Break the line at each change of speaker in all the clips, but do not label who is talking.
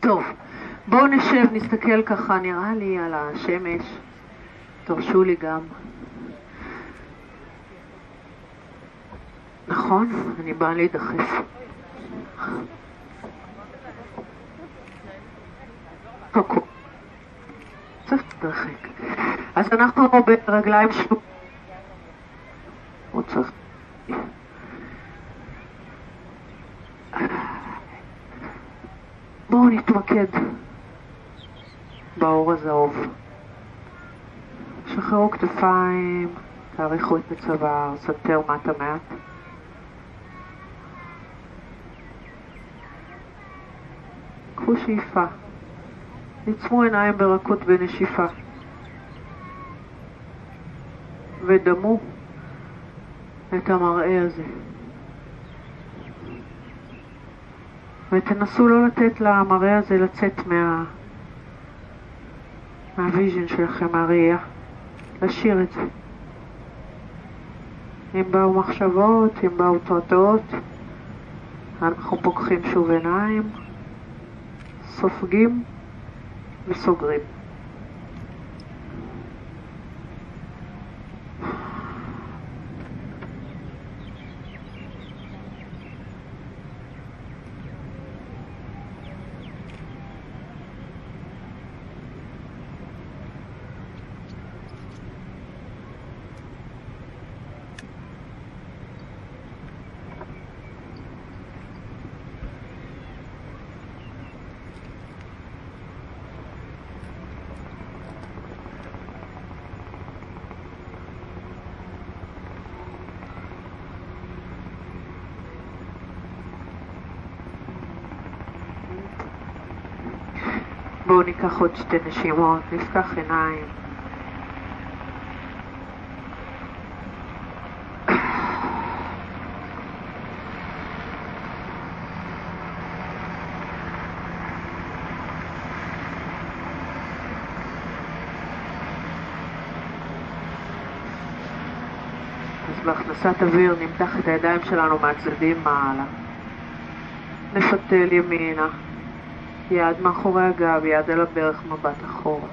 טוב, בואו נשב, נסתכל ככה, נראה לי, על השמש. תרשו לי גם. נכון, אני באה להידחף. אז אנחנו ברגליים שלו. עוד צריך... נתמקד באור הזהוב. שחררו כתפיים, תאריכו את הצוואר, סנטר מטה מעט. קחו שאיפה. עצמו עיניים ברכות בנשיפה. ודמו את המראה הזה. ותנסו לא לתת למראה הזה לצאת מה... מהוויז'ן שלכם, מהראייה. להשאיר את זה. אם באו מחשבות, אם באו תרדות, אנחנו פוקחים שוב עיניים, סופגים וסוגרים. בואו ניקח עוד שתי נשימות, נפתח עיניים. בהכנסת אוויר נמתח את הידיים שלנו מהצדדים מעלה. נפתל ימינה. יד מאחורי הגב, יד על הברך, מבט אחורה.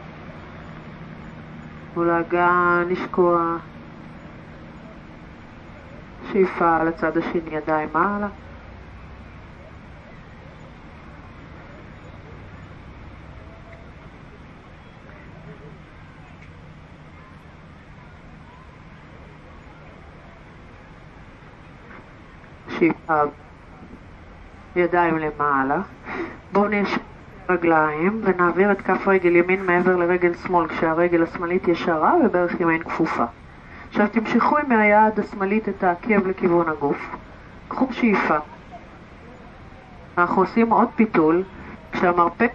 מול האגן נשקוע. שאיפה לצד השני, ידיים מעלה. שאיפה ידיים למעלה. בואו נשב רגליים ונעביר את כף רגל ימין מעבר לרגל שמאל כשהרגל השמאלית ישרה וברך ימין כפופה. עכשיו תמשכו עם היד השמאלית את העקב לכיוון הגוף. קחו שאיפה. אנחנו עושים עוד פיתול כשהמרפק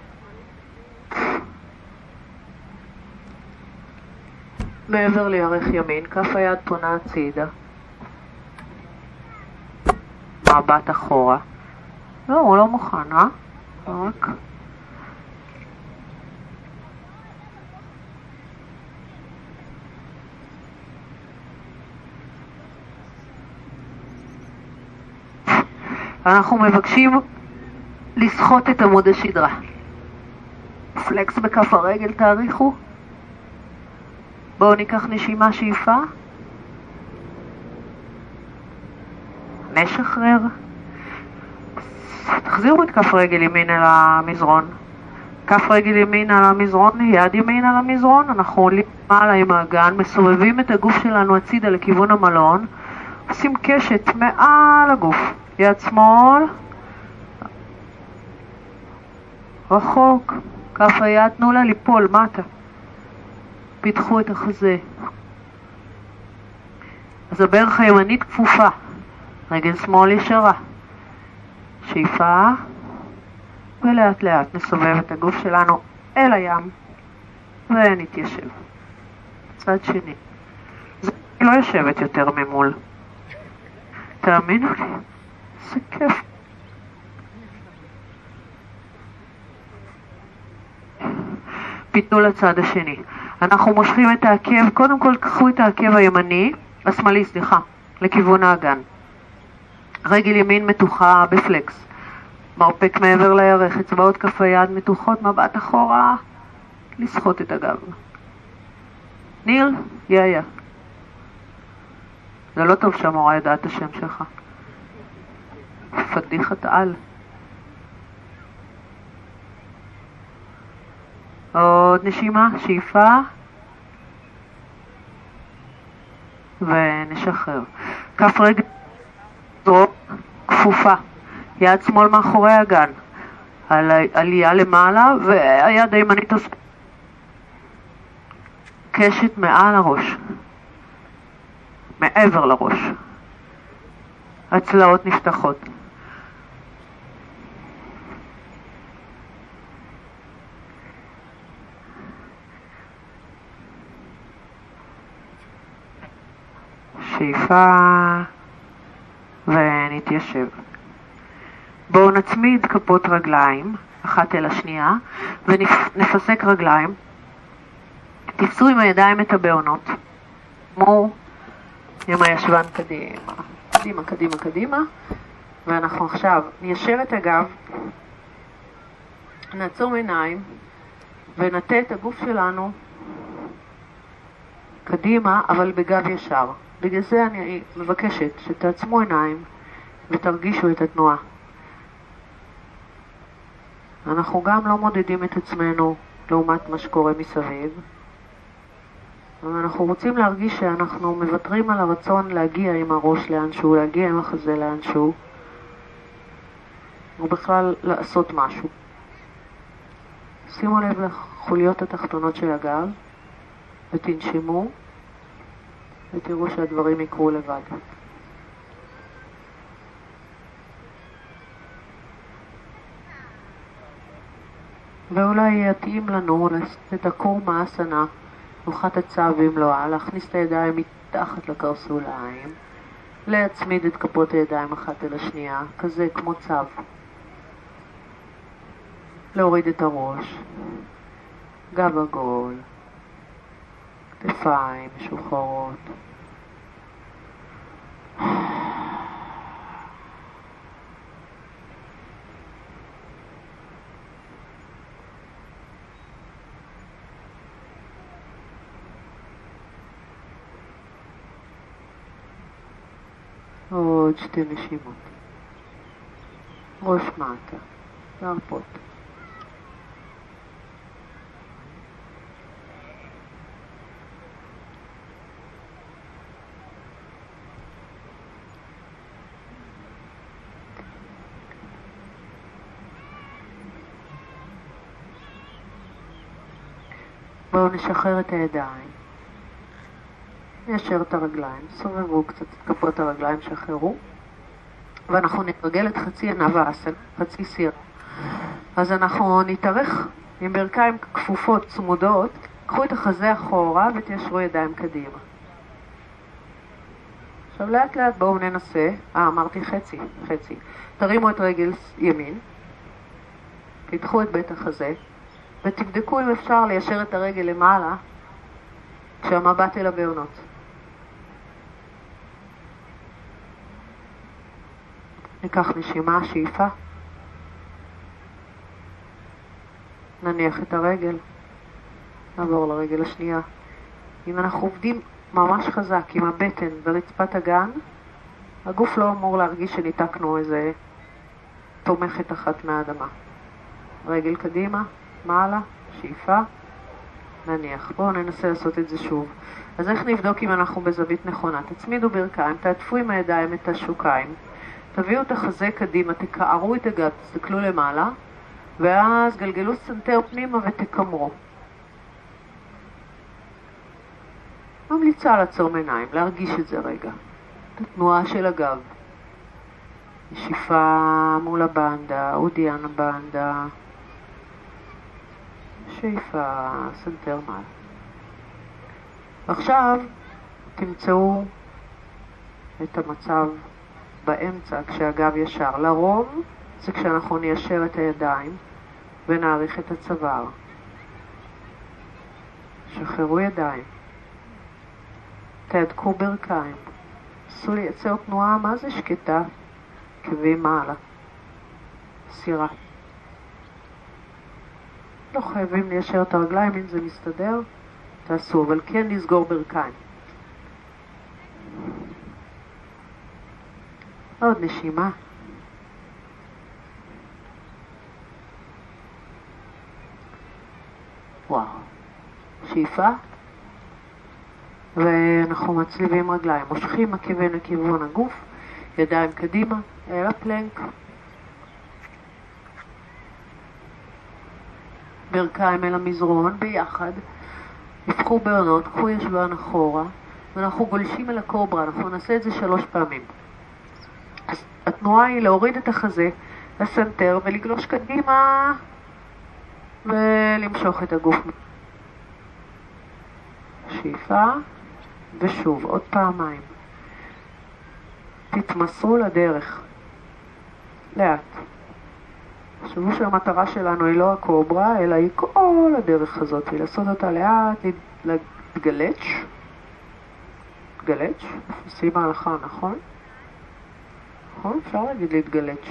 מעבר לירך ימין, כף היד פונה הצידה. מבט אחורה. לא, הוא לא מוכן, אה? רק... אנחנו מבקשים לסחוט את עמוד השדרה. פלקס בכף הרגל, תאריכו. בואו ניקח נשימה שאיפה. נשחרר. תחזירו את כף רגל ימין אל המזרון. כף רגל ימין על המזרון, יד ימין על המזרון, אנחנו עולים מעלה עם האגן, מסובבים את הגוף שלנו הצידה לכיוון המלון, עושים קשת מעל הגוף. יד שמאל, רחוק, כף היד, תנו לה ליפול מטה. פיתחו את החזה. אז הברך הימנית כפופה, רגל שמאל ישרה. שאיפה, ולאט לאט נסובב את הגוף שלנו אל הים ונתיישב. צד שני. זה לא יושבת יותר ממול. תאמינו לי. איזה. פיתנו לצד השני. אנחנו מושכים את העקב, קודם כל קחו את העקב הימני, השמאלי, סליחה, לכיוון האגן. רגל ימין מתוחה בפלקס. מרפק מעבר לירך, אצבעות כף היד מתוחות, מבט אחורה, לסחוט את הגב. ניר, יאיה. זה לא טוב שהמורה ידעה את השם שלך. פדיחת על. עוד נשימה, שאיפה, ונשחרר. כף רגל כפופה, יד שמאל מאחורי הגן, על עלייה למעלה, והיד הימנית קשת מעל הראש, מעבר לראש. הצלעות נפתחות. שאיפה ונתיישב. בואו נצמיד כפות רגליים, אחת אל השנייה, ונפסק רגליים. תפסו עם הידיים את הבעונות. כמו עם הישבן קדימה, קדימה, קדימה, קדימה. ואנחנו עכשיו ניישר את הגב, נעצום עיניים ונטה את הגוף שלנו קדימה, אבל בגב ישר. בגלל זה אני מבקשת שתעצמו עיניים ותרגישו את התנועה. אנחנו גם לא מודדים את עצמנו לעומת מה שקורה מסביב, אבל אנחנו רוצים להרגיש שאנחנו מוותרים על הרצון להגיע עם הראש לאנשהו, להגיע עם החזה לאנשהו, ובכלל לעשות משהו. שימו לב לחוליות התחתונות של הגב ותנשמו. ותראו שהדברים יקרו לבד. ואולי יתאים לנו לעשות את הקורמה אסנה, נוחת הצו במלואה, להכניס את הידיים מתחת לקרסוליים, להצמיד את כפות הידיים אחת אל השנייה, כזה כמו צו. להוריד את הראש, גב עגול. כתפיים משוחררות. עוד שתי נשימות. ראש מטה, להרפות. בואו נשחרר את הידיים. ניישר את הרגליים, סובבו קצת את כפות הרגליים, שחררו. ואנחנו נתרגל את חצי ענב האסן, חצי סיר. אז אנחנו נתארך עם ברכיים כפופות, צמודות, קחו את החזה אחורה ותיישרו ידיים קדימה. עכשיו לאט לאט בואו ננסה, אה אמרתי חצי, חצי. תרימו את רגל ימין, תדחו את בית החזה, ותבדקו אם אפשר ליישר את הרגל למעלה כשהמבט אל הבעונות. ניקח נשימה, שאיפה. נניח את הרגל, נעבור לרגל השנייה. אם אנחנו עובדים ממש חזק עם הבטן ברצפת הגן, הגוף לא אמור להרגיש שניתקנו איזה תומכת אחת מהאדמה. רגל קדימה, מעלה, שאיפה, נניח. בואו ננסה לעשות את זה שוב. אז איך נבדוק אם אנחנו בזווית נכונה? תצמידו ברכיים, תעטפו עם הידיים את השוקיים, תביאו את החזה קדימה, תקערו את הגב, תסתכלו למעלה, ואז גלגלו סנטר פנימה ותקמרו. ממליצה לעצום עיניים, להרגיש את זה רגע. את התנועה של הגב. נשיפה mula bandha, uddiyana bandha. שאיפה, סנטר מעלה. ועכשיו תמצאו את המצב באמצע כשהגב ישר. לרוב זה כשאנחנו ניישר את הידיים ונעריך את הצוואר. שחררו ידיים. תהדקו ברכיים. עשו לייצר תנועה מה זה שקטה, קווי מעלה. סירה. לא חייבים ליישר את הרגליים, אם זה מסתדר, תעשו, אבל כן לסגור ברכיים. עוד נשימה. וואו. שאיפה. ואנחנו מצליבים רגליים. מושכים עקבים לכיוון הגוף, ידיים קדימה, אל הפלנק. ברכיים אל המזרון ביחד. הפכו בעונות, קחו ישבן אחורה, ואנחנו גולשים אל הקוברה, אנחנו נעשה את זה שלוש פעמים. התנועה היא להוריד את החזה לסנטר ולגלוש קדימה ולמשוך את הגוף. שאיפה, ושוב, עוד פעמיים. תתמסרו לדרך. לאט. תחשבו שהמטרה שלנו היא לא הקוברה, אלא היא כל הדרך הזאת, לעשות אותה לאט, להתגלץ', להתגלץ', עושים ההלכה, נכון? נכון? אפשר להגיד להתגלץ'.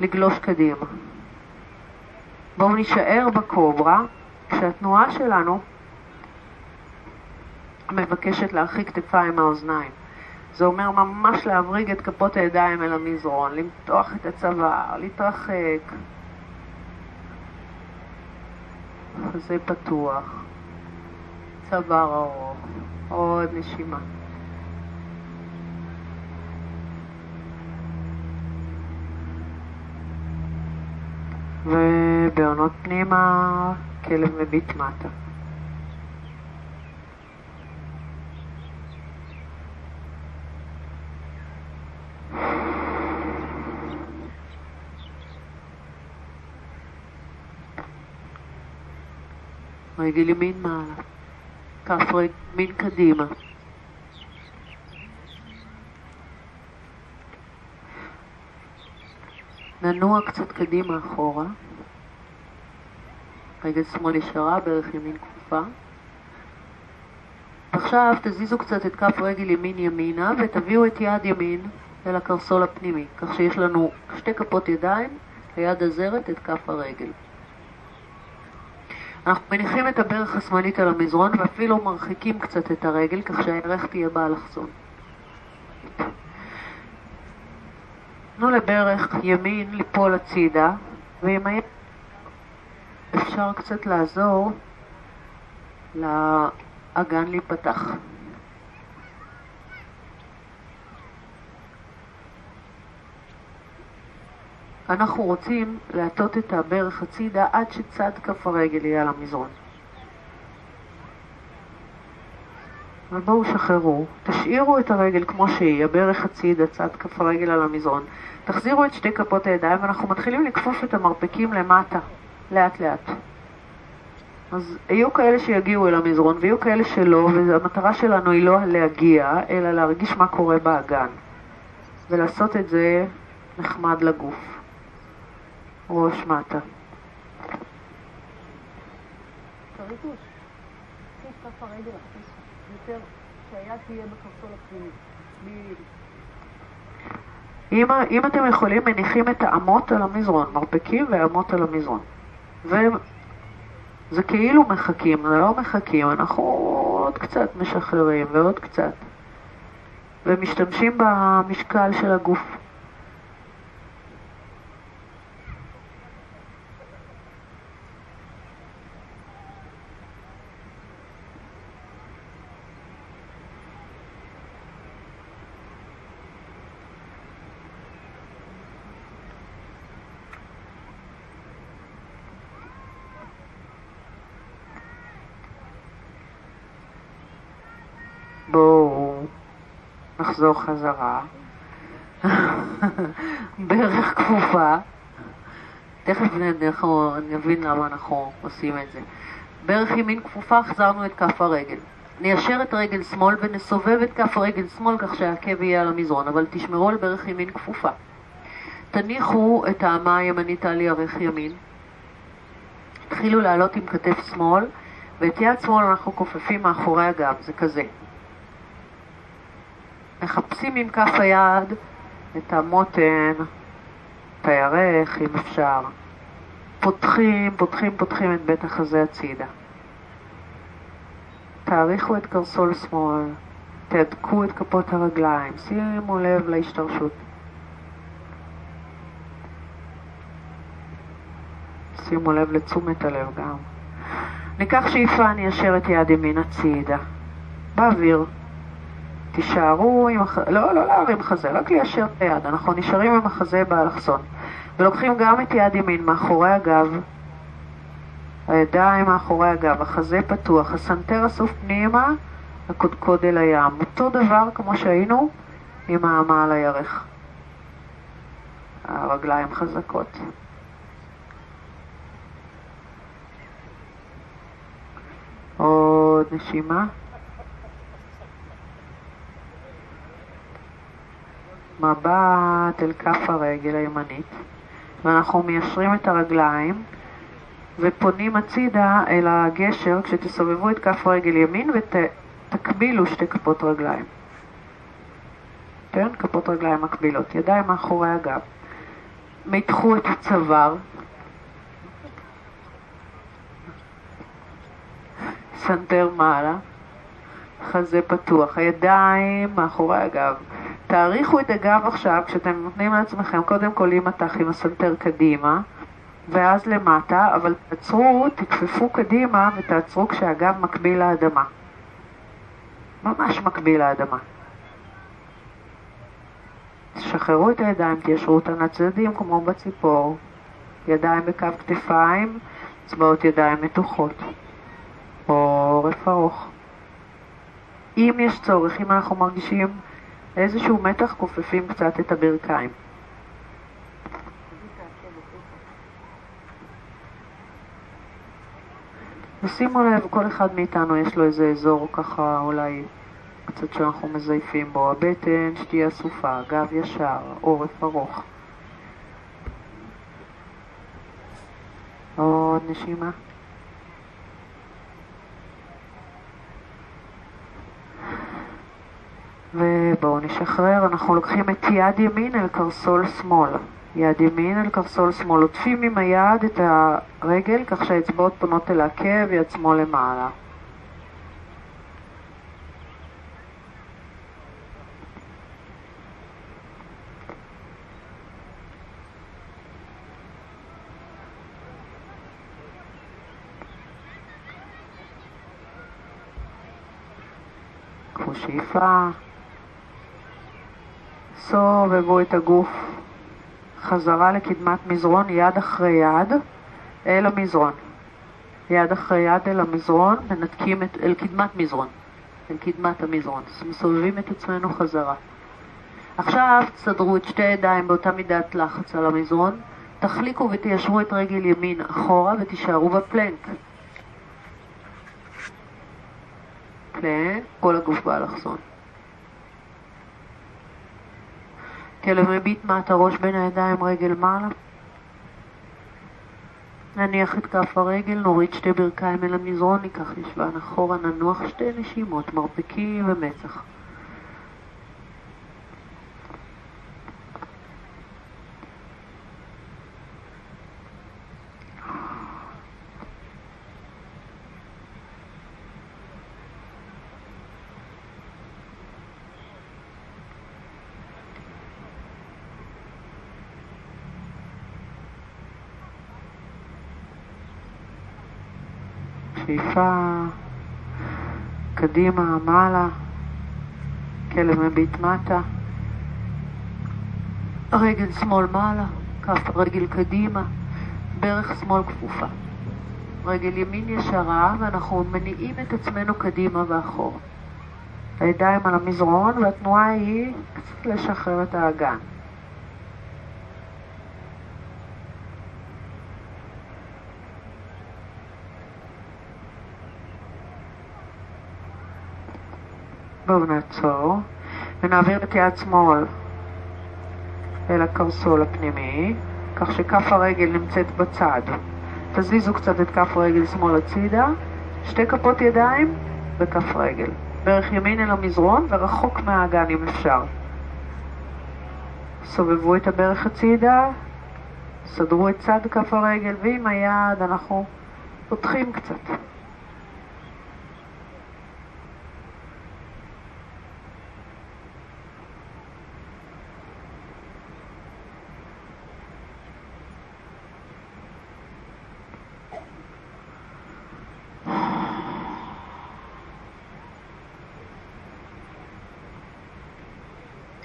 לגלוש קדימה. בואו נישאר בקוברה, כשהתנועה שלנו מבקשת להרחיק כתפיים מהאוזניים. זה אומר ממש להבריג את כפות הידיים אל המזרון, למתוח את הצוואר, להתרחק. חזה פתוח, צוואר ארוך, עוד נשימה. ובעונות פנימה כלב מביט מטה. רגל ימין מעלה, כף רגל ימין קדימה. ננוע קצת קדימה אחורה, רגל שמאל ישרה, ברך ימין כפופה. עכשיו תזיזו קצת את כף רגל ימין ימינה ותביאו את יד ימין אל הקרסול הפנימי, כך שיש לנו שתי כפות ידיים ליד הזרת את כף הרגל. אנחנו מניחים את הברך השמאלית על המזרון ואפילו מרחיקים קצת את הרגל, כך שהירך תהיה באלכסון. תנו לברך ימין ליפול הצידה, ועם היד אפשר קצת לעזור לאגן להיפתח. אנחנו רוצים להטות את הברך הצידה עד שצד כף הרגל יהיה על המזרון. אבל בואו שחררו, תשאירו את הרגל כמו שהיא, הברך הצידה, צד כף הרגל על המזרון. תחזירו את שתי כפות הידיים ואנחנו מתחילים לכפוף את המרפקים למטה, לאט לאט. אז יהיו כאלה שיגיעו אל המזרון ויהיו כאלה שלא, והמטרה שלנו היא לא להגיע, אלא להרגיש מה קורה באגן. ולעשות את זה נחמד לגוף. ראש מטה. אם, אם אתם יכולים, מניחים את האמות על המזרון, מרפקים ואמות על המזרון. וזה כאילו מחכים, זה לא מחכים, אנחנו עוד קצת משחררים ועוד קצת. ומשתמשים במשקל של הגוף. בואו נחזור חזרה. בערך כפופה. תכף אנחנו נבין למה אנחנו עושים את זה. בערך ימין כפופה, החזרנו את כף הרגל. ניישר את רגל שמאל ונסובב את כף רגל שמאל כך שהעקב יהיה על המזרון, אבל תשמרו על בערך ימין כפופה. תניחו את האמה הימנית על ירך ימין. תתחילו לעלות עם כתף שמאל, ואת יד שמאל אנחנו כופפים מאחורי הגב, זה כזה. מחפשים עם כף היד את המותן את הירך אם אפשר. פותחים, פותחים, פותחים את בית החזה הצידה. תאריכו את קרסול שמאל, תהדקו את כפות הרגליים, שימו לב להשתרשות. שימו לב לתשומת הלב גם. ניקח שאיפה, אני אשר את יד ימין הצידה. באוויר. תישארו עם החזה, לא, לא להרים חזה, רק ליישר את היד. אנחנו נשארים עם החזה באלכסון. ולוקחים גם את יד ימין מאחורי הגב, הידיים מאחורי הגב, החזה פתוח, הסנטר אסוף פנימה, הקודקוד אל הים. אותו דבר כמו שהיינו עם האמה על הירך. הרגליים חזקות. עוד נשימה. מבט אל כף הרגל הימנית, ואנחנו מיישרים את הרגליים ופונים הצידה אל הגשר כשתסובבו את כף רגל ימין ותקבילו שתי כפות רגליים. כן? כפות רגליים מקבילות, ידיים מאחורי הגב. מתחו את הצוואר, סנטר מעלה, חזה פתוח, הידיים מאחורי הגב. תאריכו את הגב עכשיו כשאתם נותנים לעצמכם קודם כל להימתח עם הסנטר קדימה ואז למטה, אבל תעצרו, תכפפו קדימה ותעצרו כשהגב מקביל לאדמה. ממש מקביל לאדמה. תשחררו את הידיים, תיישרו אותן לצדדים כמו בציפור. ידיים בקו כתפיים, אצבעות ידיים מתוחות. עורף ארוך. אם יש צורך, אם אנחנו מרגישים איזשהו מתח, כופפים קצת את הברכיים. ושימו לב, כל אחד מאיתנו יש לו איזה אזור ככה אולי קצת שאנחנו מזייפים בו. הבטן שתהיה אסופה, גב ישר, עורף ארוך. עוד נשימה. ובואו נשחרר, אנחנו לוקחים את יד ימין אל קרסול שמאל. יד ימין אל קרסול שמאל, עוטפים עם היד את הרגל כך שהאצבעות פונות אל העקב, יד שמאל למעלה. שאיפה, סובבו את הגוף חזרה לקדמת מזרון, יד אחרי יד, אל המזרון. יד אחרי יד אל המזרון, מנתקים את, אל קדמת מזרון, אל קדמת המזרון. מסובבים את עצמנו חזרה. עכשיו תסדרו את שתי הידיים באותה מידת לחץ על המזרון, תחליקו ותיישרו את רגל ימין אחורה ותישארו בפלנק. פלנק, כל הגוף באלכסון. כלב מביט מעט הראש בין הידיים רגל מעלה. נניח את כף הרגל, נוריד שתי ברכיים אל המזרון, ניקח ישבן אחורה, ננוח שתי נשימות, מרפקים ומצח. שאיפה, קדימה, מעלה, כלב מביט מטה, רגל שמאל מעלה, כף רגל קדימה, ברך שמאל כפופה. רגל ימין ישרה ואנחנו מניעים את עצמנו קדימה ואחורה. הידיים על המזרון והתנועה היא לשחרר את האגן. בואו נעצור ונעביר את יד שמאל אל הקרסול הפנימי, כך שכף הרגל נמצאת בצד. תזיזו קצת את כף רגל שמאל הצידה, שתי כפות ידיים וכף רגל. ברך ימין אל המזרון ורחוק מהאגן אם אפשר. סובבו את הברך הצידה, סדרו את צד כף הרגל, ועם היד אנחנו פותחים קצת.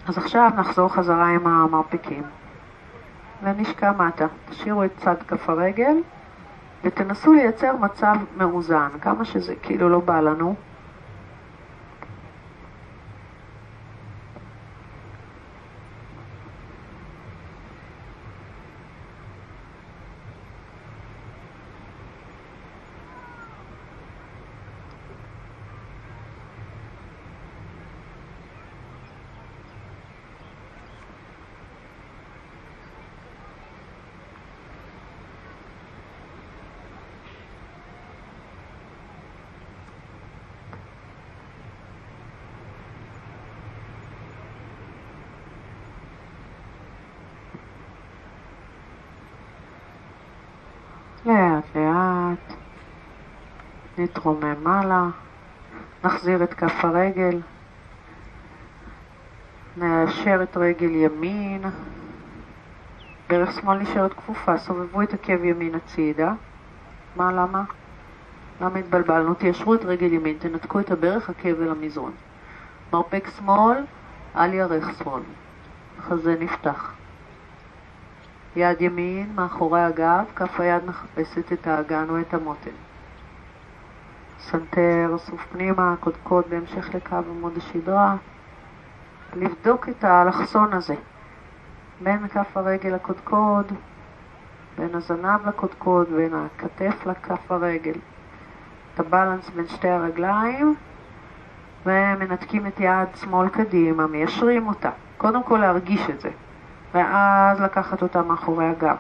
אז עכשיו נחזור חזרה עם המרפקים ונשקע מטה. תשאירו את צד כף הרגל ותנסו לייצר מצב מאוזן, כמה שזה כאילו לא בא לנו. לאט לאט נתרומם מעלה, נחזיר את כף הרגל, נאשר את רגל ימין, ברך שמאל נשארת כפופה, סובבו את עקב ימין הצידה. מה, למה? למה התבלבלנו? תיישרו את רגל ימין, תנתקו את הברך, עקב אל המזרון. מרפק שמאל, על ירך שמאל. חזה נפתח. יד ימין מאחורי הגב, כף היד מחפשת את האגן או את המותן. סנטר, אסוף פנימה, קודקוד בהמשך לקו עמוד השדרה. לבדוק את האלכסון הזה בין כף הרגל לקודקוד, בין הזנב לקודקוד, בין הכתף לכף הרגל. את ה balance בין שתי הרגליים ומנתקים את יד שמאל קדימה, מיישרים אותה. קודם כל להרגיש את זה. ואז לקחת אותה מאחורי הגב.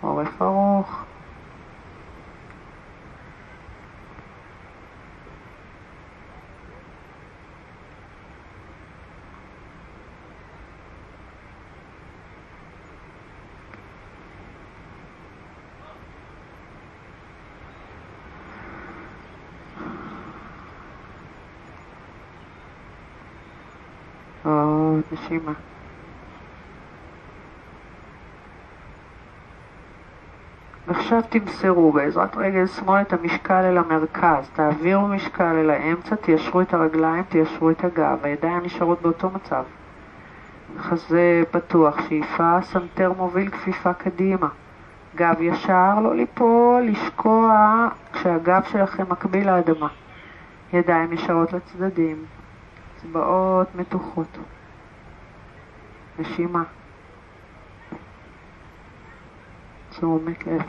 עורף ארוך. עוד נשימה. ועכשיו תמסרו בעזרת רגל שמאל את המשקל אל המרכז, תעבירו משקל אל האמצע, תיישרו את הרגליים, תיישרו את הגב, הידיים נשארות באותו מצב. חזה פתוח, שאיפה, סנטר מוביל כפיפה קדימה. גב ישר, לא ליפול, לשקוע כשהגב שלכם מקביל לאדמה. ידיים נשארות לצדדים, אצבעות מתוחות. נשימה. תשומת לב.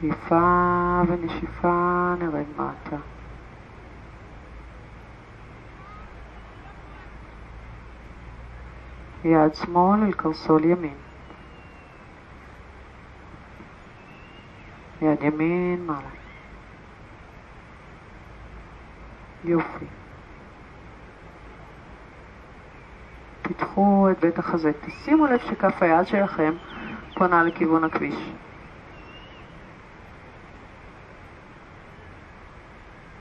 שאיפה ונשיפה נרד מטה. יד שמאל אל קרסול ימין. יד ימין מעלה. יופי. פיתחו את בית החזה. תשימו לב שכף היד שלכם פונה לכיוון הכביש.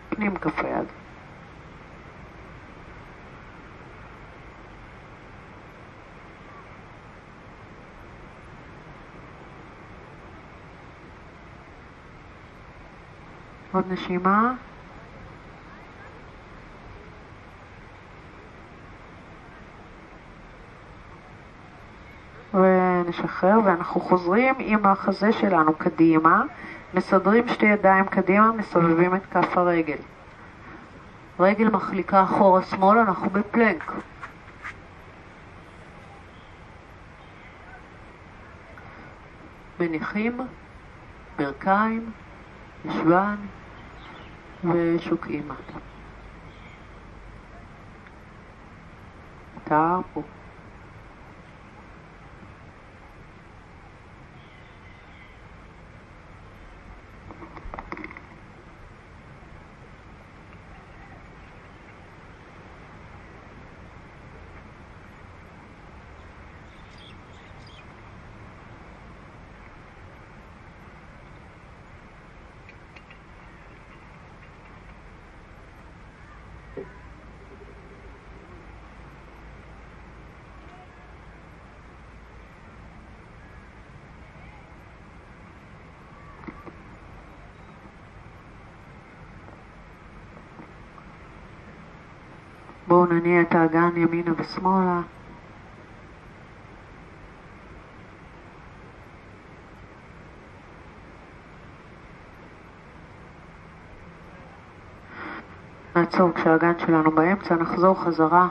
פנים כף היד. עוד נשימה. ונשחרר, ואנחנו חוזרים עם החזה שלנו קדימה, מסדרים שתי ידיים קדימה, מסובבים את כף הרגל. רגל מחליקה אחורה שמאל, אנחנו בפלנק. מניחים, ברכיים, ישבן ושוקעים מטה. תרפו. נניע את האגן ימינה ושמאלה. נעצור כשהאגן שלנו באמצע, נחזור חזרה.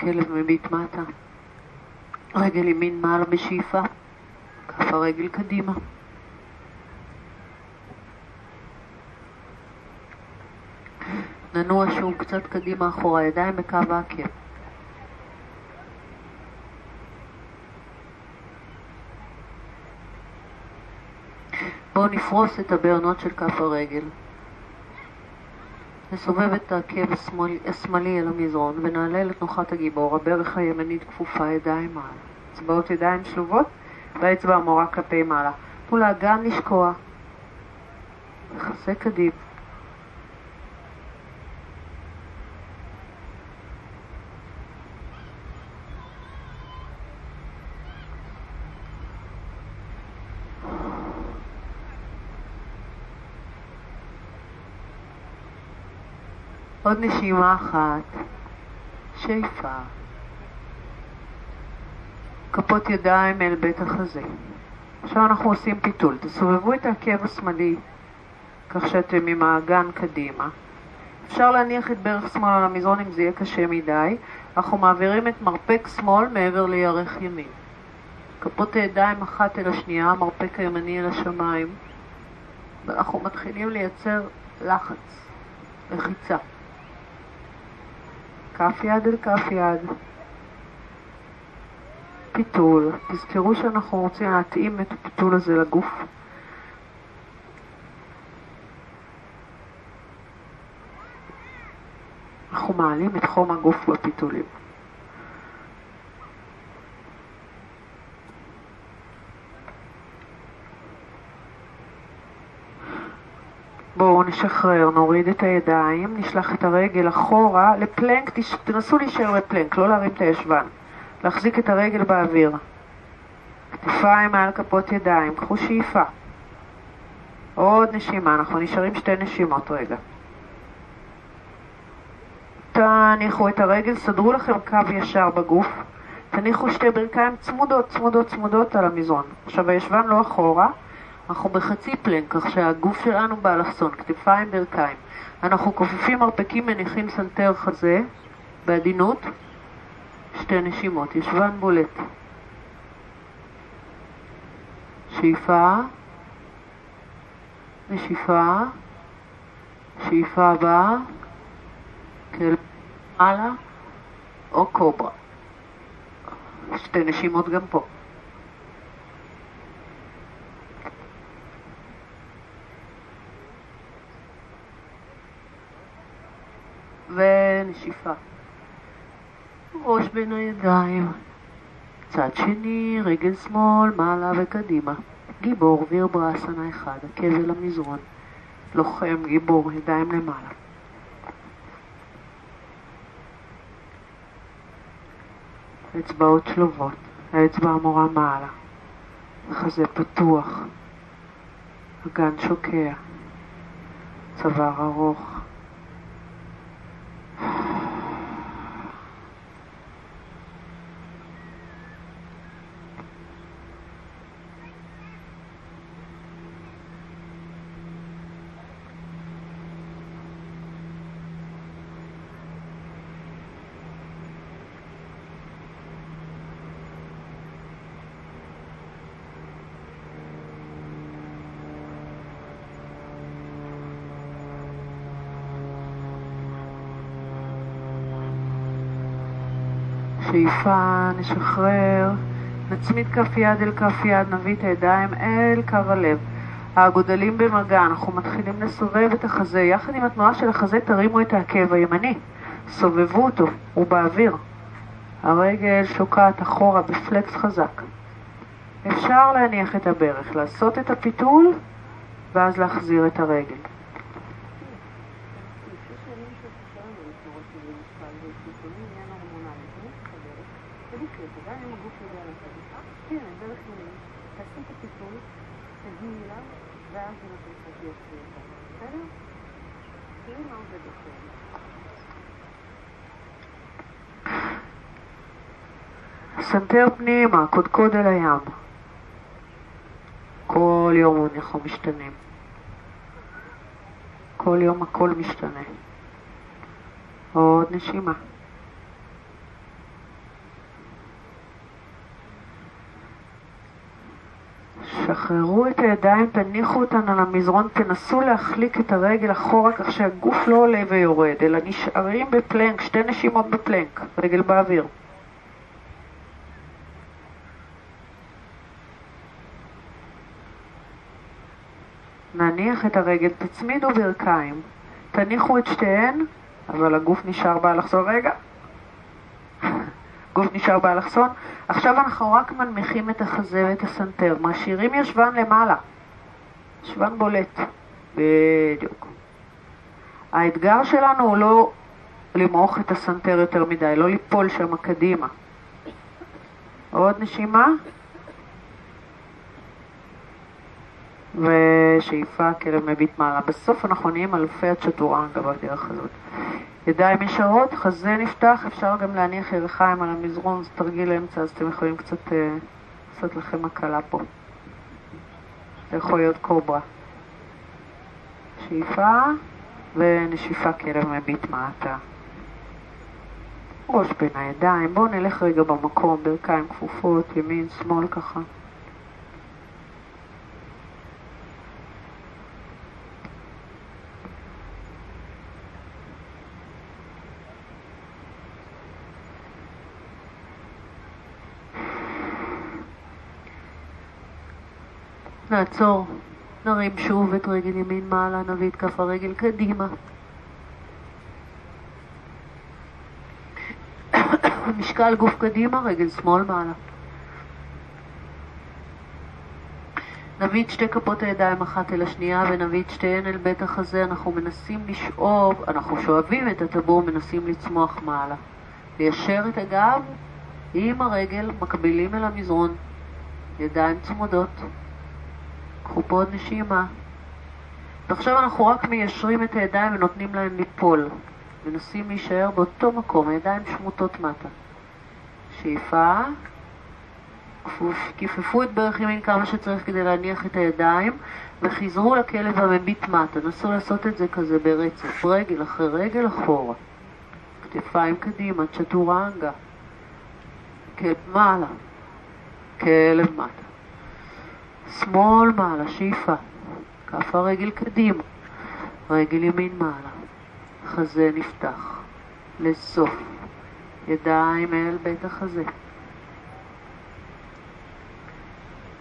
כלב מביט מטה. רגל ימין מעלה בשאיפה, כף הרגל קדימה. ננוע שוב קצת קדימה אחורה, ידיים בקו העקב. בואו נפרוס את הבערנות של כף הרגל. נסובב את העקב השמאלי אל המזרון ונעלה לתנוחת הגיבור, הברך הימנית כפופה, ידיים מעלה. אצבעות ידיים שלובות והאצבע המורה כלפי מעלה. תנו לאגן לשקוע. לחזק קדימה. עוד נשימה אחת, שאיפה. כפות ידיים אל בית החזה. עכשיו אנחנו עושים פיתול. תסובבו את העקב השמאלי כך שאתם עם האגן קדימה. אפשר להניח את ברך שמאל על המזרון אם זה יהיה קשה מדי. אנחנו מעבירים את מרפק שמאל מעבר לירך ימין. כפות הידיים אחת אל השנייה, המרפק הימני אל השמיים. ואנחנו מתחילים לייצר לחץ, לחיצה. כף יד אל כף יד. פיתול. תזכרו שאנחנו רוצים להתאים את הפיתול הזה לגוף. אנחנו מעלים את חום הגוף בפיתולים. בואו נשחרר, נוריד את הידיים, נשלח את הרגל אחורה לפלנק, תנסו להישאר בפלנק, לא להרים את הישבן. להחזיק את הרגל באוויר. כתפיים מעל כפות ידיים, קחו שאיפה. עוד נשימה, אנחנו נשארים שתי נשימות רגע. תניחו את הרגל, סדרו לכם קו ישר בגוף. תניחו שתי ברכיים צמודות, צמודות, צמודות על המזרון. עכשיו הישבן לא אחורה, אנחנו בחצי פלנק, כך שהגוף שלנו באלכסון, כתפיים, ברכיים. אנחנו כופפים מרפקים, מניחים סלטר חזה, בעדינות. שתי נשימות, ישבן בולט. שאיפה, נשיפה, שאיפה הבאה, כלב מעלה או קוברה. שתי נשימות גם פה. ונשיפה. ראש בין הידיים. צד שני, רגל שמאל, מעלה וקדימה. גיבור וירברסנה אחד, עקב המזרון. לוחם, גיבור, ידיים למעלה. אצבעות שלובות, האצבע המורה מעלה. חזה פתוח. אגן שוקע. צוואר ארוך. שאיפה, נשחרר, נצמיד כף יד אל כף יד, נביא את הידיים אל קו הלב. האגודלים במגע, אנחנו מתחילים לסובב את החזה. יחד עם התנועה של החזה תרימו את העקב הימני. סובבו אותו, הוא באוויר. הרגל שוקעת אחורה בפלקס חזק. אפשר להניח את הברך, לעשות את הפיתול ואז להחזיר את הרגל. סנטר פנימה, קודקוד אל הים. כל יום אנחנו משתנים. כל יום הכל משתנה. עוד נשימה. שחררו את הידיים, תניחו אותן על המזרון, תנסו להחליק את הרגל אחורה כך שהגוף לא עולה ויורד, אלא נשארים בפלנק, שתי נשימות בפלנק, רגל באוויר. נניח את הרגל, תצמידו ברכיים, תניחו את שתיהן, אבל הגוף נשאר באלכסון. רגע, גוף נשאר באלכסון. עכשיו אנחנו רק מנמיכים את החזה ואת הסנטר, משאירים ישבן למעלה, ישבן בולט, בדיוק. האתגר שלנו הוא לא למעוך את הסנטר יותר מדי, לא ליפול שם קדימה. עוד נשימה. ושאיפה כלב מביט מעלה. בסוף אנחנו נהיים אלופי הצ'טורנגה בדרך הזאת. ידיים ישרות, חזה נפתח, אפשר גם להניח ירחיים על המזרון, זה תרגיל אמצע, אז אתם יכולים קצת אה, לעשות לכם הקלה פה. זה יכול להיות קוברה. שאיפה ונשיפה כלב מביט מטה. ראש בין הידיים, בואו נלך רגע במקום, ברכיים כפופות, ימין, שמאל ככה. נעצור, נרים שוב את רגל ימין מעלה, נביא את כף הרגל קדימה. משקל גוף קדימה, רגל שמאל מעלה. נביא את שתי כפות הידיים אחת אל השנייה ונביא את שתיהן אל בית החזה. אנחנו מנסים לשאוב, אנחנו שואבים את הטבור, מנסים לצמוח מעלה. ליישר את הגב עם הרגל, מקבילים אל המזרון. ידיים צמודות. קחו פה עוד נשימה. ועכשיו אנחנו רק מיישרים את הידיים ונותנים להם ליפול. מנסים להישאר באותו מקום, הידיים שמוטות מטה. שאיפה, כיפפו את ברך ימין כמה שצריך כדי להניח את הידיים וחיזרו לכלב המביט מטה. נסו לעשות את זה כזה ברצף, רגל אחרי רגל אחורה. כתפיים קדימה, צ'טורנגה. כלב מעלה, כלב מטה. שמאל מעלה, שאיפה. כף הרגל קדימה. רגל ימין מעלה. חזה נפתח. לסוף. ידיים אל בית החזה.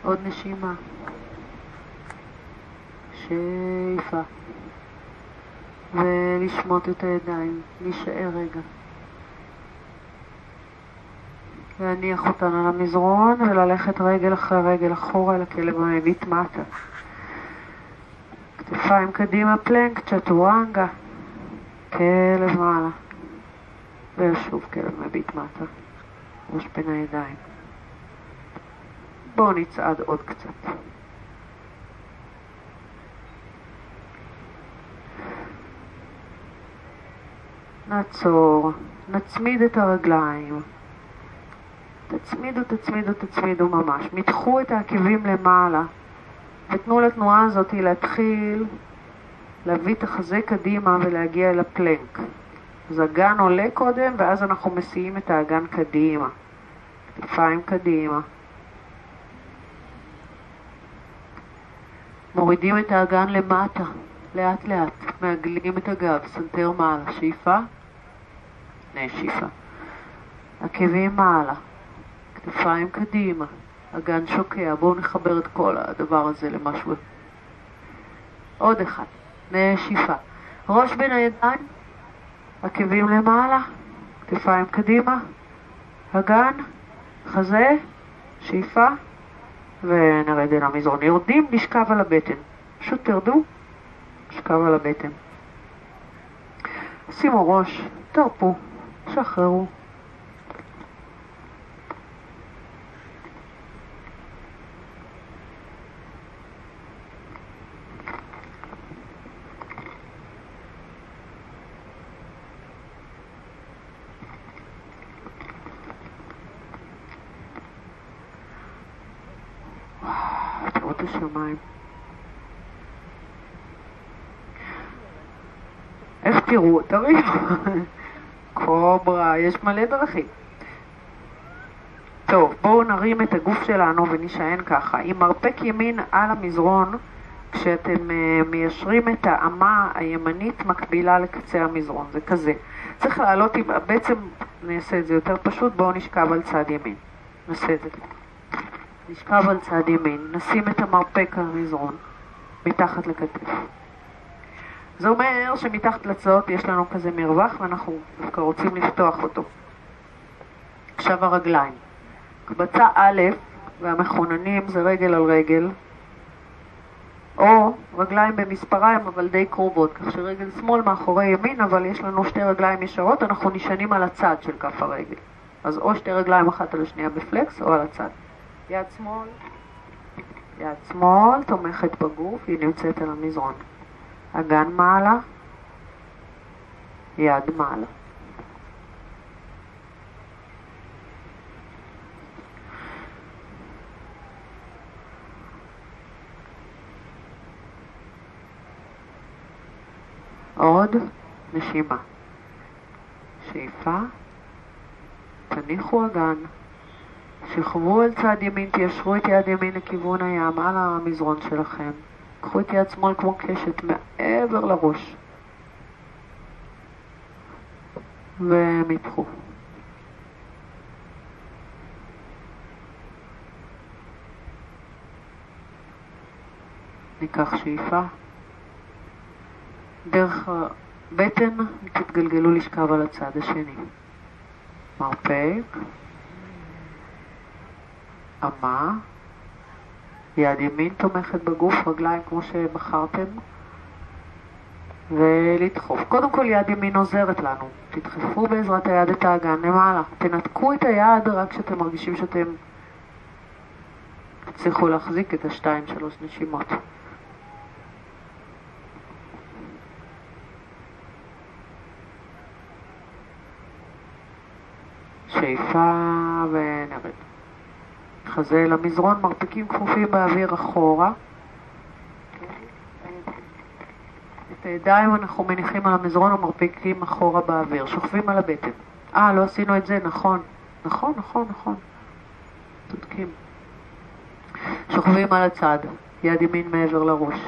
עוד נשימה. שאיפה. ולשמוט את הידיים. להישאר רגע. להניח אותן על המזרון וללכת רגל אחרי רגל אחורה לכלב המביט מטה. כתפיים קדימה פלנק, צ'טורנגה, כלב מעלה. ושוב כלב מביט מטה, ראש בין הידיים. בואו נצעד עוד קצת. נעצור, נצמיד את הרגליים. תצמידו, תצמידו, תצמידו ממש. מתחו את העקבים למעלה ותנו לתנועה הזאת להתחיל להביא החזה קדימה ולהגיע אל הפלנק. אז הגן עולה קודם ואז אנחנו מסיעים את האגן קדימה. כתפיים קדימה. מורידים את האגן למטה, לאט לאט, מעגלים את הגב, סנטר מעלה, שאיפה, נשיפה. עקבים מעלה, כתפיים קדימה, אגן שוקע, בואו נחבר את כל הדבר הזה למשהו. עוד אחד, נשיפה. ראש בין הידיים, עקבים למעלה, כתפיים קדימה, אגן, חזה, שאיפה, ונרד אל המזרון. יורדים, נשכב על הבטן. פשוט תרדו, נשכב על הבטן. שימו ראש, תרפו, שחררו. יראות השמיים. איך תראו? תריבו. קוברה, יש מלא דרכים. טוב, בואו נרים את הגוף שלנו ונשען ככה. עם מרפק ימין על המזרון, כשאתם uh, מיישרים את האמה הימנית מקבילה לקצה המזרון, זה כזה. צריך לעלות עם, בעצם נעשה את זה יותר פשוט, בואו נשכב על צד ימין. נעשה את זה. נשכב על צד ימין, נשים את המרפק על המזרון, מתחת לכתף. זה אומר שמתחת לצעות יש לנו כזה מרווח ואנחנו דווקא רוצים לפתוח אותו. עכשיו הרגליים. הקבצה א' והמכוננים זה רגל על רגל, או רגליים במספריים אבל די קרובות, כך שרגל שמאל מאחורי ימין, אבל יש לנו שתי רגליים ישרות, אנחנו נשענים על הצד של כף הרגל. אז או שתי רגליים אחת על השנייה בפלקס או על הצד. יד שמאל, יד שמאל תומכת בגוף, היא נמצאת על המזרון. אגן מעלה, יד מעלה. עוד נשימה. שאיפה, תניחו אגן, שכבו אל צד ימין, תיישרו את יד ימין לכיוון הים, על המזרון שלכם. קחו את יד שמאל כמו קשת מעבר לראש. יפחו. ניקח שאיפה. דרך הבטן תתגלגלו לשכב על הצד השני. מרפק, אמה, יד ימין תומכת בגוף, רגליים כמו שבחרתם, ולדחוף. קודם כל יד ימין עוזרת לנו. תדחפו בעזרת היד את האגן למעלה. תנתקו את היד רק כשאתם מרגישים שאתם תצליחו להחזיק את השתיים שלוש נשימות. שאיפה ונרד. חזה למזרון, מרפקים כפופים באוויר אחורה. את הידיים אנחנו מניחים על המזרון ומרפקים אחורה באוויר, שוכבים על הבטן. אה, לא עשינו את זה, נכון. נכון, נכון, נכון. צודקים. שוכבים על הצד, יד ימין מעבר לראש.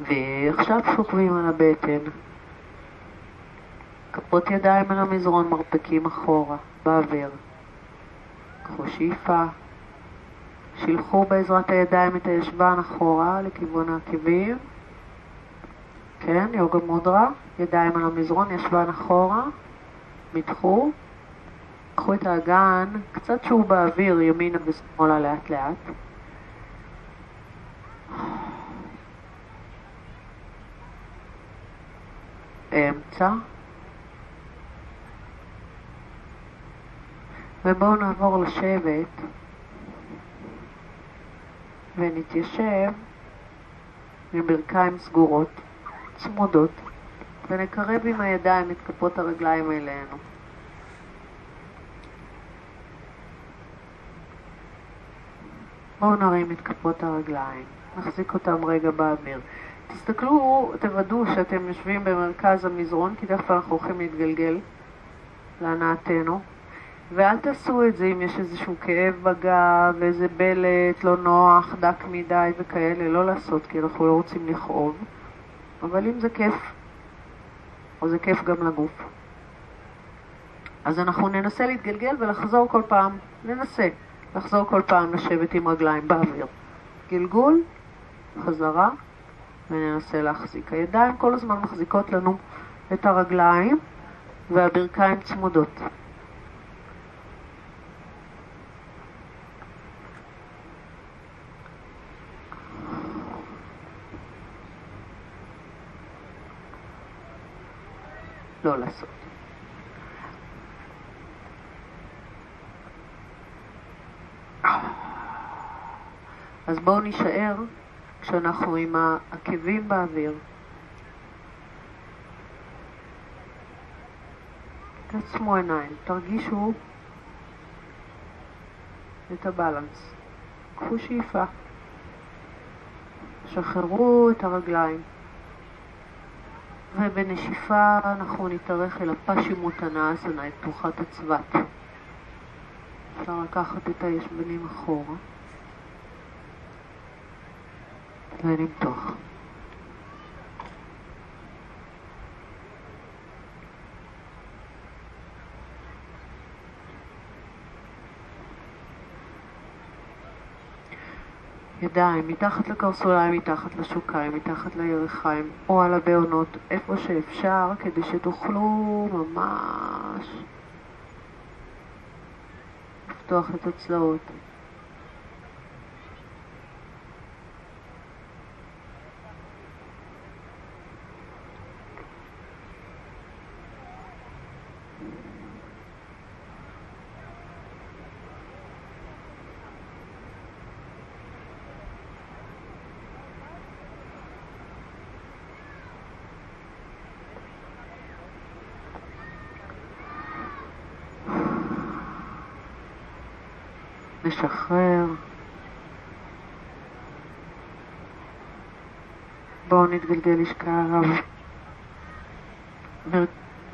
ועכשיו שוכבים על הבטן. כפות ידיים על המזרון, מרפקים אחורה, באוויר. קחו שאיפה. שילחו בעזרת הידיים את הישבן אחורה לכיוון העקבים. כן, יוגה מודרה, ידיים על המזרון, ישבן אחורה, מתחו. קחו את האגן, קצת שהוא באוויר, ימינה ושמאלה לאט לאט. אמצע. ובואו נעבור לשבת ונתיישב עם ברכיים סגורות, צמודות, ונקרב עם הידיים את כפות הרגליים אלינו. בואו נרים את כפות הרגליים, נחזיק אותם רגע באוויר. תסתכלו, תוודאו שאתם יושבים במרכז המזרון, כי תכף אנחנו הולכים להתגלגל להנאתנו. ואל תעשו את זה אם יש איזשהו כאב בגב, איזה בלט לא נוח, דק מדי וכאלה, לא לעשות, כי אנחנו לא רוצים לכאוב. אבל אם זה כיף, או זה כיף גם לגוף. אז אנחנו ננסה להתגלגל ולחזור כל פעם, ננסה לחזור כל פעם לשבת עם רגליים באוויר. גלגול, חזרה, וננסה להחזיק. הידיים כל הזמן מחזיקות לנו את הרגליים והברכיים צמודות. לא לעשות. אז בואו נישאר כשאנחנו עם העקבים באוויר. תעצמו עיניים, תרגישו את הבלנס. קחו שאיפה. שחררו את הרגליים. ובנשיפה אנחנו נתארך אל הפשימותנה אסנה, את תנוחת הצוות. אפשר לקחת את הישבנים אחורה ולמתוח. ידיים מתחת לקרסוליים, מתחת לשוקיים, מתחת לירכיים או על הבעונות, איפה שאפשר, כדי שתוכלו ממש לפתוח את הצלעות. לשחרר. בואו נתגלגל לשכב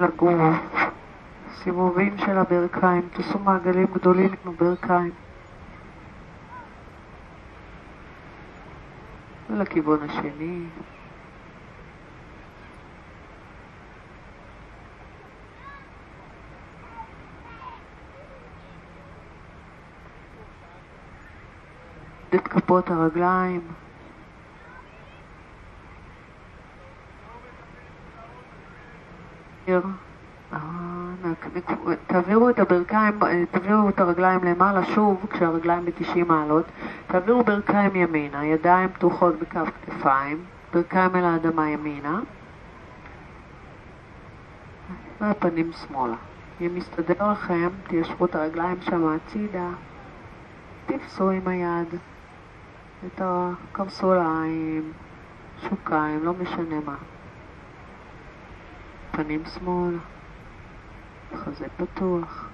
לגוף, סיבובים של הברכיים, תעשו מעגלים גדולים עם הברכיים. לכיוון השני. את כפות הרגליים. תעבירו את הברכיים, תעבירו את הרגליים למעלה שוב כשהרגליים ב-90 מעלות, תעבירו ברכיים ימינה, ידיים פתוחות בקו כתפיים, ברכיים אל האדמה ימינה והפנים שמאלה. אם מסתדר לכם, תיישבו את הרגליים שם הצידה, תפסו עם היד. את הקרסוליים, שוקיים, לא משנה מה. פנים שמאל, חזה פתוח.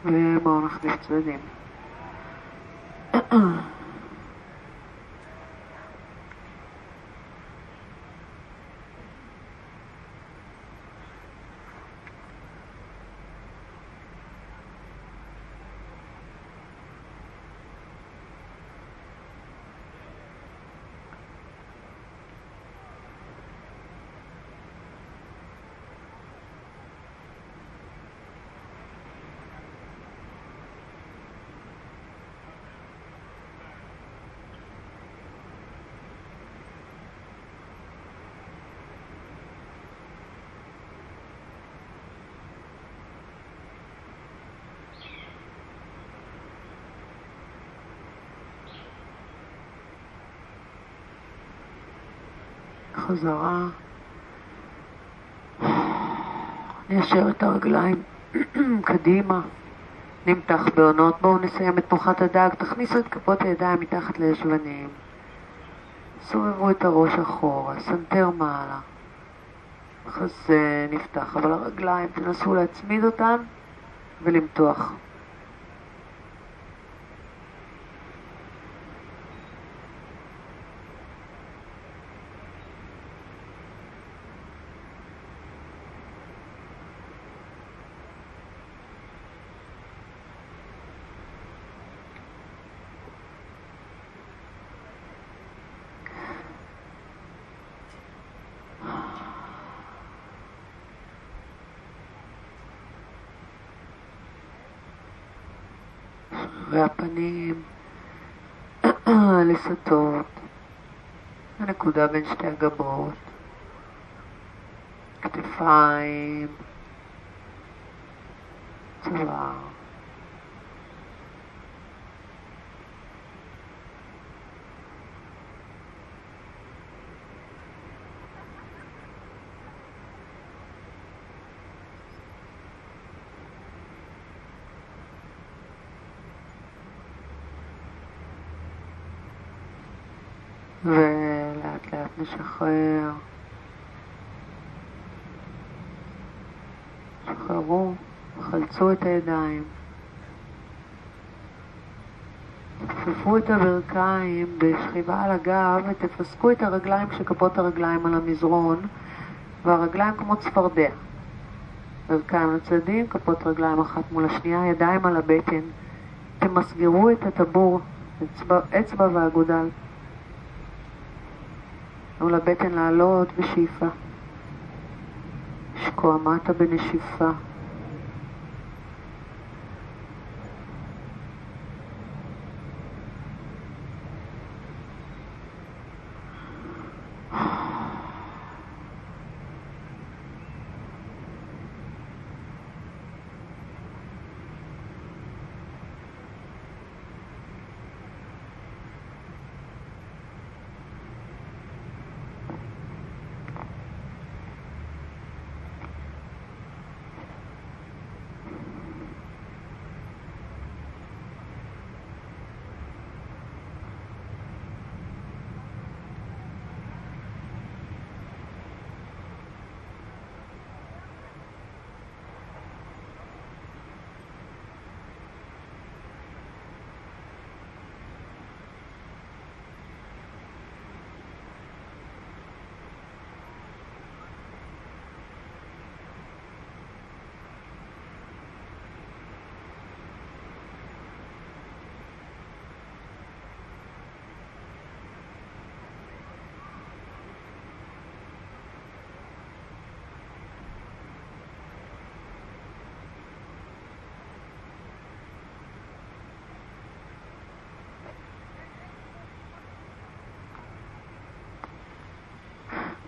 Weer morgen dicht weer in. חזרה. ניישר את הרגליים קדימה. נמתח בעונות. בואו נסיים את תנוחת הדג. תכניסו את כפות הידיים מתחת לישבנים. סובבו את הראש אחורה, סנטר מעלה. חזה נפתח, אבל הרגליים, תנסו להצמיד אותן ולמתוח. והפנים לסטות, הנקודה בין שתי הגבות, כתפיים, צוואר, נשחרר. שחררו, חלצו את הידיים. תכפפו את הברכיים בשכיבה על הגב ותפסקו את הרגליים כשכפות הרגליים על המזרון והרגליים כמו צפרדע. ברכיים לצדדים, כפות רגליים אחת מול השנייה, ידיים על הבטן. תמסגרו את הטבור, אצבע, אצבע ואגודל. תנו לבטן לעלות בשאיפה. שקוע מטה בנשיפה.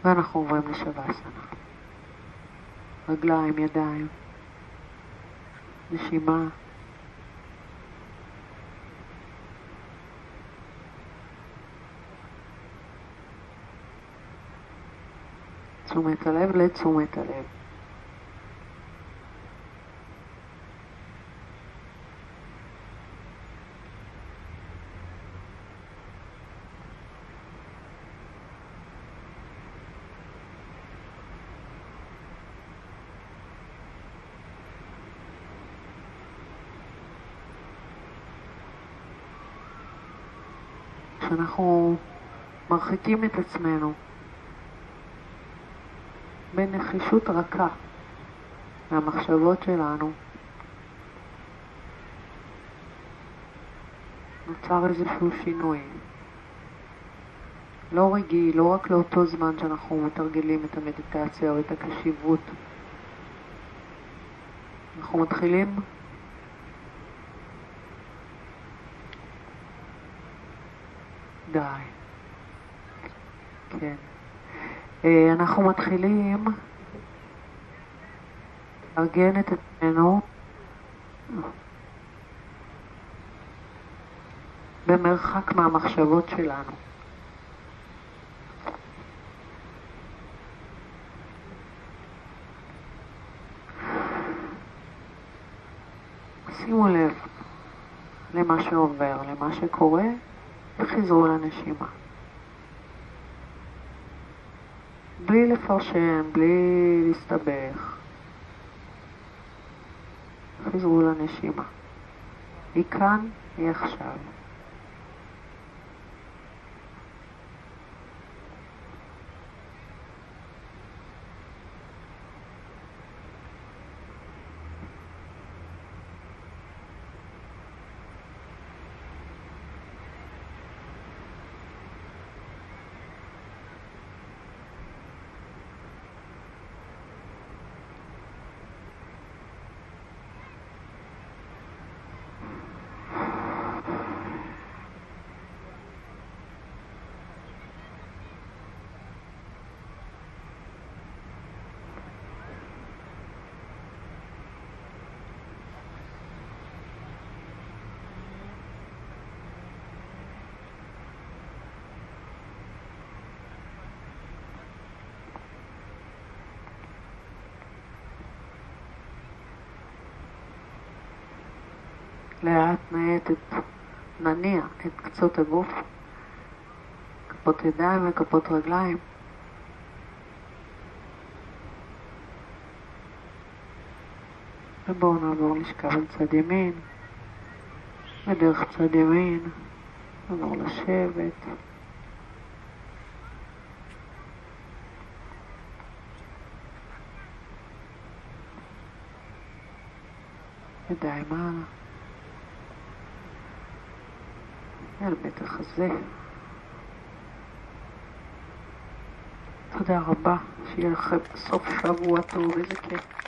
ואנחנו עוברים לשבאסנה. רגליים, ידיים, נשימה. תשומת הלב לתשומת הלב. שאנחנו מרחיקים את עצמנו בנחישות רכה מהמחשבות שלנו, נוצר איזשהו שינוי. לא רגיל, לא רק לאותו זמן שאנחנו מתרגלים את המדיטציה או את הקשיבות. אנחנו מתחילים די. כן. אה, אנחנו מתחילים לארגן את עצמנו במרחק מהמחשבות שלנו. שימו לב למה שעובר, למה שקורה, וחזרו לנשימה. בלי לפרשן, בלי להסתבך. חזרו לנשימה. היא כאן, לאט את, נניע את קצות הגוף, כפות ידיים וכפות רגליים. ובואו נעבור לשכב על צד ימין, ודרך צד ימין נעבור לשבת. ידיים מעלה, אל בית החזה. תודה רבה, שיהיה לכם סוף שבוע טוב, איזה כיף.